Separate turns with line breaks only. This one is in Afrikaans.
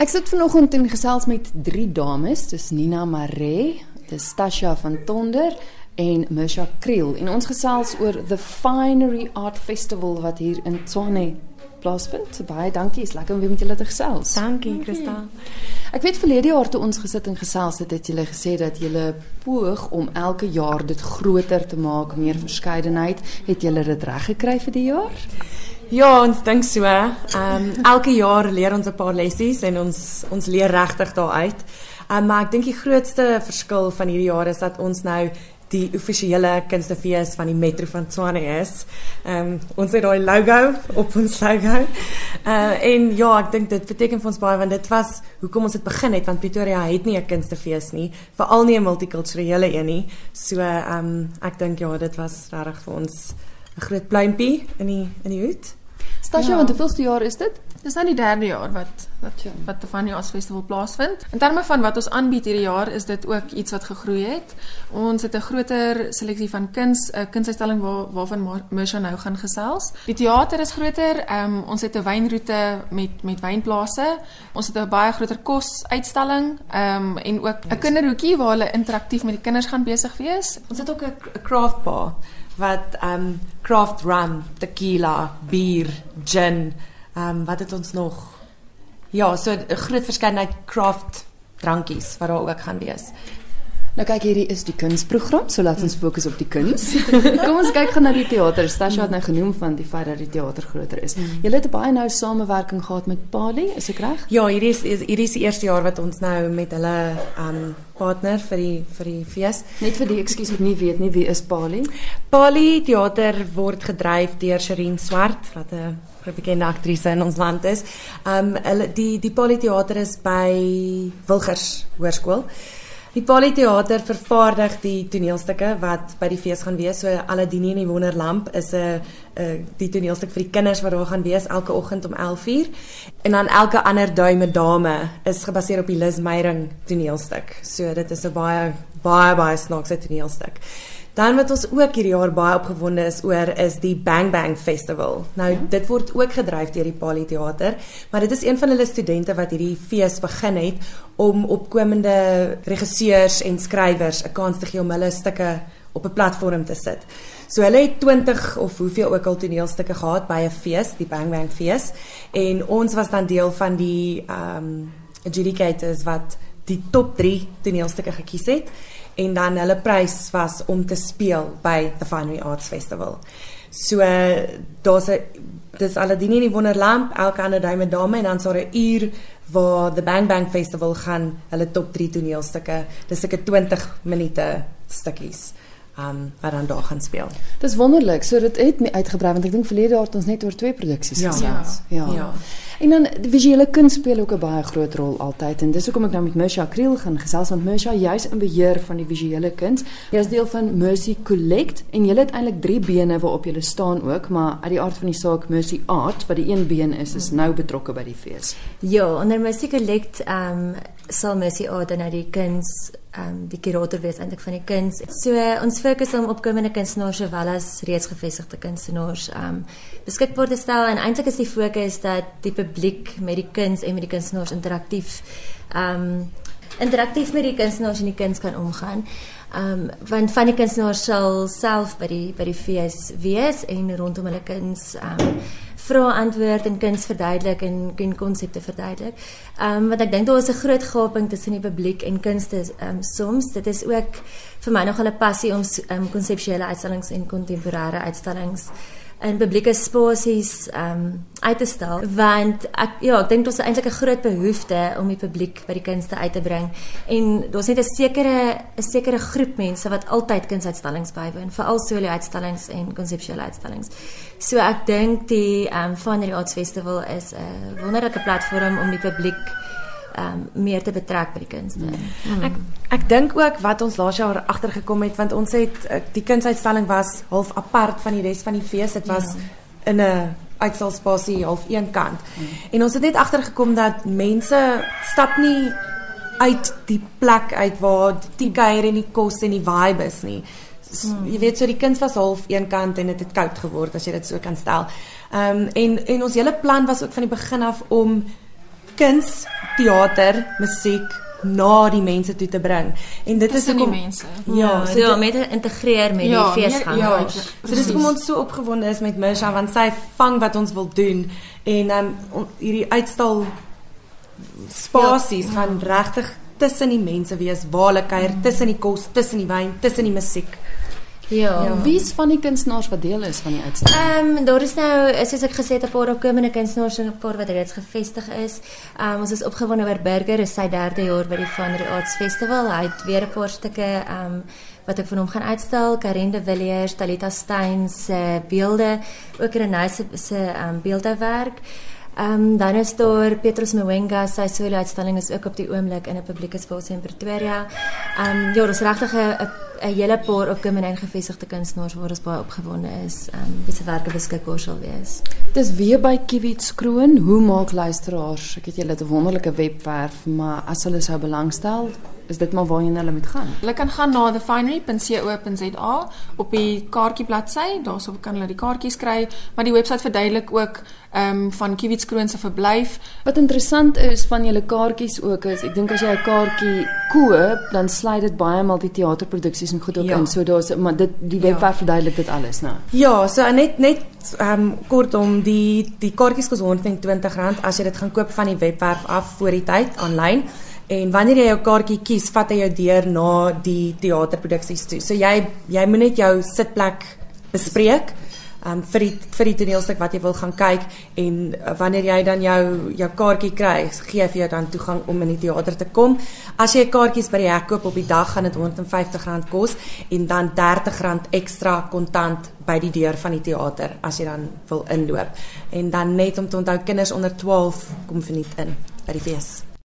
Ek sit vanoggend in gesels met drie dames, dis Nina Maree, dis Tasha van Tonder en Misha Kriel en ons gesels oor the Finery Art Festival wat hier in Tshwane plaasvind. Baie dankie, is lekker om weer met julle te gesels.
Dankie, Kristal.
Ek weet verlede jaar toe ons gesit en gesels het, het julle gesê dat julle poog om elke jaar dit groter te maak, meer verskeidenheid. Het julle dit reg gekry vir die jaar?
Ja, ons dink so. Ehm um, elke jaar leer ons 'n paar lessies en ons ons leer regtig daaruit. Um, maar ek dink die grootste verskil van hierdie jaar is dat ons nou die offisiële kunstefees van die Metro van Tshwane is. Ehm um, ons het daai logo op ons logo. Uh en ja, ek dink dit beteken vir ons baie want dit was hoekom ons dit begin het want Pretoria het nie 'n kunstefees nie, veral nie 'n multikulturele een nie. So ehm um, ek dink ja, dit was regtig vir ons 'n groot pluimpie in die in die hoed.
Stasja, ja. want hoeveelste jaar is dit?
Dis nou die derde jaar wat wat ja. wat die Fanny As Festival plaasvind. In terme van wat ons aanbied hierdie jaar is dit ook iets wat gegroei het. Ons het 'n groter seleksie van kuns, 'n kunsuitstalling waar waarvan Mersha nou gaan gesels. Die teater is groter. Um, ons het 'n wynroete met met wynplase. Ons het 'n baie groter kosuitstalling um, en ook 'n kinderhoekie waar hulle interaktief met die kinders gaan besig wees.
Ons het ook 'n craft bar wat um craft rum, tequila, bier, gin um, wat het ons nog? Ja, so 'n groot verskeidenheid craft drankies wat daar ook gaan wees.
Nou kyk hierdie is die kunsprogram, so laat ons fokus op die kuns. Kom ons kyk gou na die teater. Stasha het nou genoem van die feit dat die teater groter is. Mm. Julle het baie nou samewerking gehad met Pali, is ek reg?
Ja, hierdie is hierdie is die eerste jaar wat ons nou met hulle um, partner vir die vir die fees.
Net vir die ekskuus wat nie weet nie, wie is Pali?
Pali teater word gedryf deur Sherin Swart wat 'n bekende aktrise in ons land is. Um hulle die die Politeater is by Wilgers Hoërskool. Die Politeater vervaardig die toneelstukke wat by die fees gaan wees. So Aladdin en die Wonderlamp is 'n die toneelstuk vir die kinders wat daar gaan wees elke oggend om 11:00 en dan elke ander duime dame is gebaseer op die Liz Meyering toneelstuk. So dit is 'n baie baie baie snaakse toneelstuk. Dan wat ons ook hierdie jaar baie opgewonde is oor is die Bang Bang Festival. Nou ja. dit word ook gedryf deur die Pali Theater, maar dit is een van hulle studente wat hierdie fees begin het om opkomende regisseurs en skrywers 'n kans te gee om hulle stukke op 'n platform te sit. So hulle het 20 of hoeveel ook al toneelstukke gehad by 'n fees, die Bang Bang fees, en ons was dan deel van die ehm um, adjudicators wat die top 3 toneelstukke gekies het en dan hulle prys was om te speel by the Finery Arts Festival. So daar's 'n dis Aladdin in die Wonderlamp, elke ander duime dame en dan so 'n uur waar the Bang Bang Festival gaan hulle top 3 toneelstukke. Dis seker 20 minute stukkies um wat dan daar gaan speel.
Dis wonderlik. So dit het uitgebrei want ek dink verlede jaar het ons net oor twee produksies
ja.
gesels.
Ja. ja. ja.
En dan visuele kuns speel ook 'n baie groot rol altyd en dis hoekom ek nou met Mersha Kriel gaan gesels want Mersha juis in beheer van die visuele kuns. Jy is deel van Mercy Collect en jy het eintlik drie bene waarop jy staan ook, maar uit die aard van die saak Mercy Art wat die een been is is nou betrokke by die fees.
Ja, onder Mercy Collect ehm um, sal Mercy Art nou die kuns ehm um, die kurator wees eintlik van die kuns. So uh, ons fokus op opkomende kunstenaars sowel as reeds gevestigde kunstenaars ehm um, beskikbaar te stel en eintlik is die fokus dat die publiek met die kuns en met die kunstenaars interaktief ehm um, interaktief met die kunstenaars en die kuns kan omgaan. Ehm um, want van die kunstenaars sal self by die by die fees wees en rondom hulle kuns ehm um, vra antwoord en kuns verduidelik en en konsepte verduidelik. Ehm um, want ek dink daar is 'n groot gaping tussen die publiek en kunste ehm um, soms. Dit is ook vir my nog 'n passie om ehm um, konseptuele uitstallings en kontemporêre uitstallings in publieke spasies ehm um, uit te stel. Want ek ja ek dink is eintlik 'n groot behoefte om die publiek by die kunste uit te bring. En daar's net 'n sekere 'n sekere groep mense wat altyd kunsuitstallings bywoon veral solo uitstallings en konseptuele uitstallings. So ek dink die ehm um, Fine Arts Festival is 'n wonderlike platform om die publiek um, meer te betrek by die kunste.
Mm. Ek ek dink ook wat ons laas jaar agtergekom het want ons het eh, die kunsuitstalling was half apart van die res van die fees. Dit was ja. in 'n uitstalspasie half een kant. Mm. En ons het net agtergekom dat mense stap nie uit die plek uit waar die kuier en die kos en die vibe is nie. Hmm. Jy weet so die kuns was half een kant en dit het, het koud geword as jy dit so kan stel. Ehm um, en en ons hele plan was ook van die begin af om kuns, teater, musiek na die mense toe te bring. En dit is
Tussen
hoekom
mense.
Ja,
so
so
ja, met integreer met
Ja,
die
meer-
feesgang.
ja,
So dis hoekom ons so opgewonde is met Mirsha want sy vang wat ons wil doen en ehm um, hierdie uitstal spasies ja. gaan regtig tussen die mense wees, waar hulle kuier, tussen die kos, tussen die wyn, tussen die musiek.
Ja.
Ja.
Wie's van die kunstenaars wat deel is van die uitstalling?
Ehm um, daar is nou soos ek gesê het 'n paar opkomende kunstenaars en 'n paar wat reeds gevestig is. Ehm um, ons is opgewonde oor Burger, is sy derde jaar by die Van der Arts Festival. Hy het weer 'n paar stukke ehm um, wat ek van hom gaan uitstal. Karen de Villiers, Talita Stein se beelde, ook Renée se se ehm um, beeldewerk. Ehm um, dan is daar Petrus Mwenga, sy solo uitstalling is ook op die oomblik in 'n publieke spasie in Pretoria. Ehm um, ja, daar's regtig 'n 'n hele paar opkomende en gevestigde kunstenaars waar ons baie opgewonde is, ehm um, wie se werke beskikbaar sal wees.
Dis weer by Kiwits Kroon. Hoe maak luisteraars? Ek het julle 'n wonderlike webwerf, maar as hulle sou belangstel, is dit maar waarheen hulle moet gaan.
Hulle kan gaan na thefinery.co.za op die kaartjie bladsy, daarso kan hulle die kaartjies kry, maar die webwerf verduidelik ook ehm um, van Kiwits Kroon se verblyf.
Wat interessant is van julle kaartjies ook is, ek dink as jy 'n kaartjie koop, dan sluit dit baie maal die teaterproduksies en goed ook
Ja.
in. So daar's maar dit die webwerf verduidelik dit alles nou.
Ja, so net net ehm um, kortom die die kaartjies kos R120 as jy dit gaan koop van die webwerf af voor die tyd aanlyn. En wanneer jy jou kaartjie kies, vat hy jou deur na die teaterproduksies toe. So jy jy moet net jou sitplek bespreek um, vir die vir die toneelstuk wat jy wil gaan kyk en uh, wanneer jy dan jou jou kaartjie kry, gee hy vir jou dan toegang om in die teater te kom. As jy kaartjies by die hek koop op die dag gaan dit R150 kos en dan R30 ekstra kontant by die deur van die teater as jy dan wil inloop. En dan net om te onthou kinders onder 12 kom verniet in by die fees.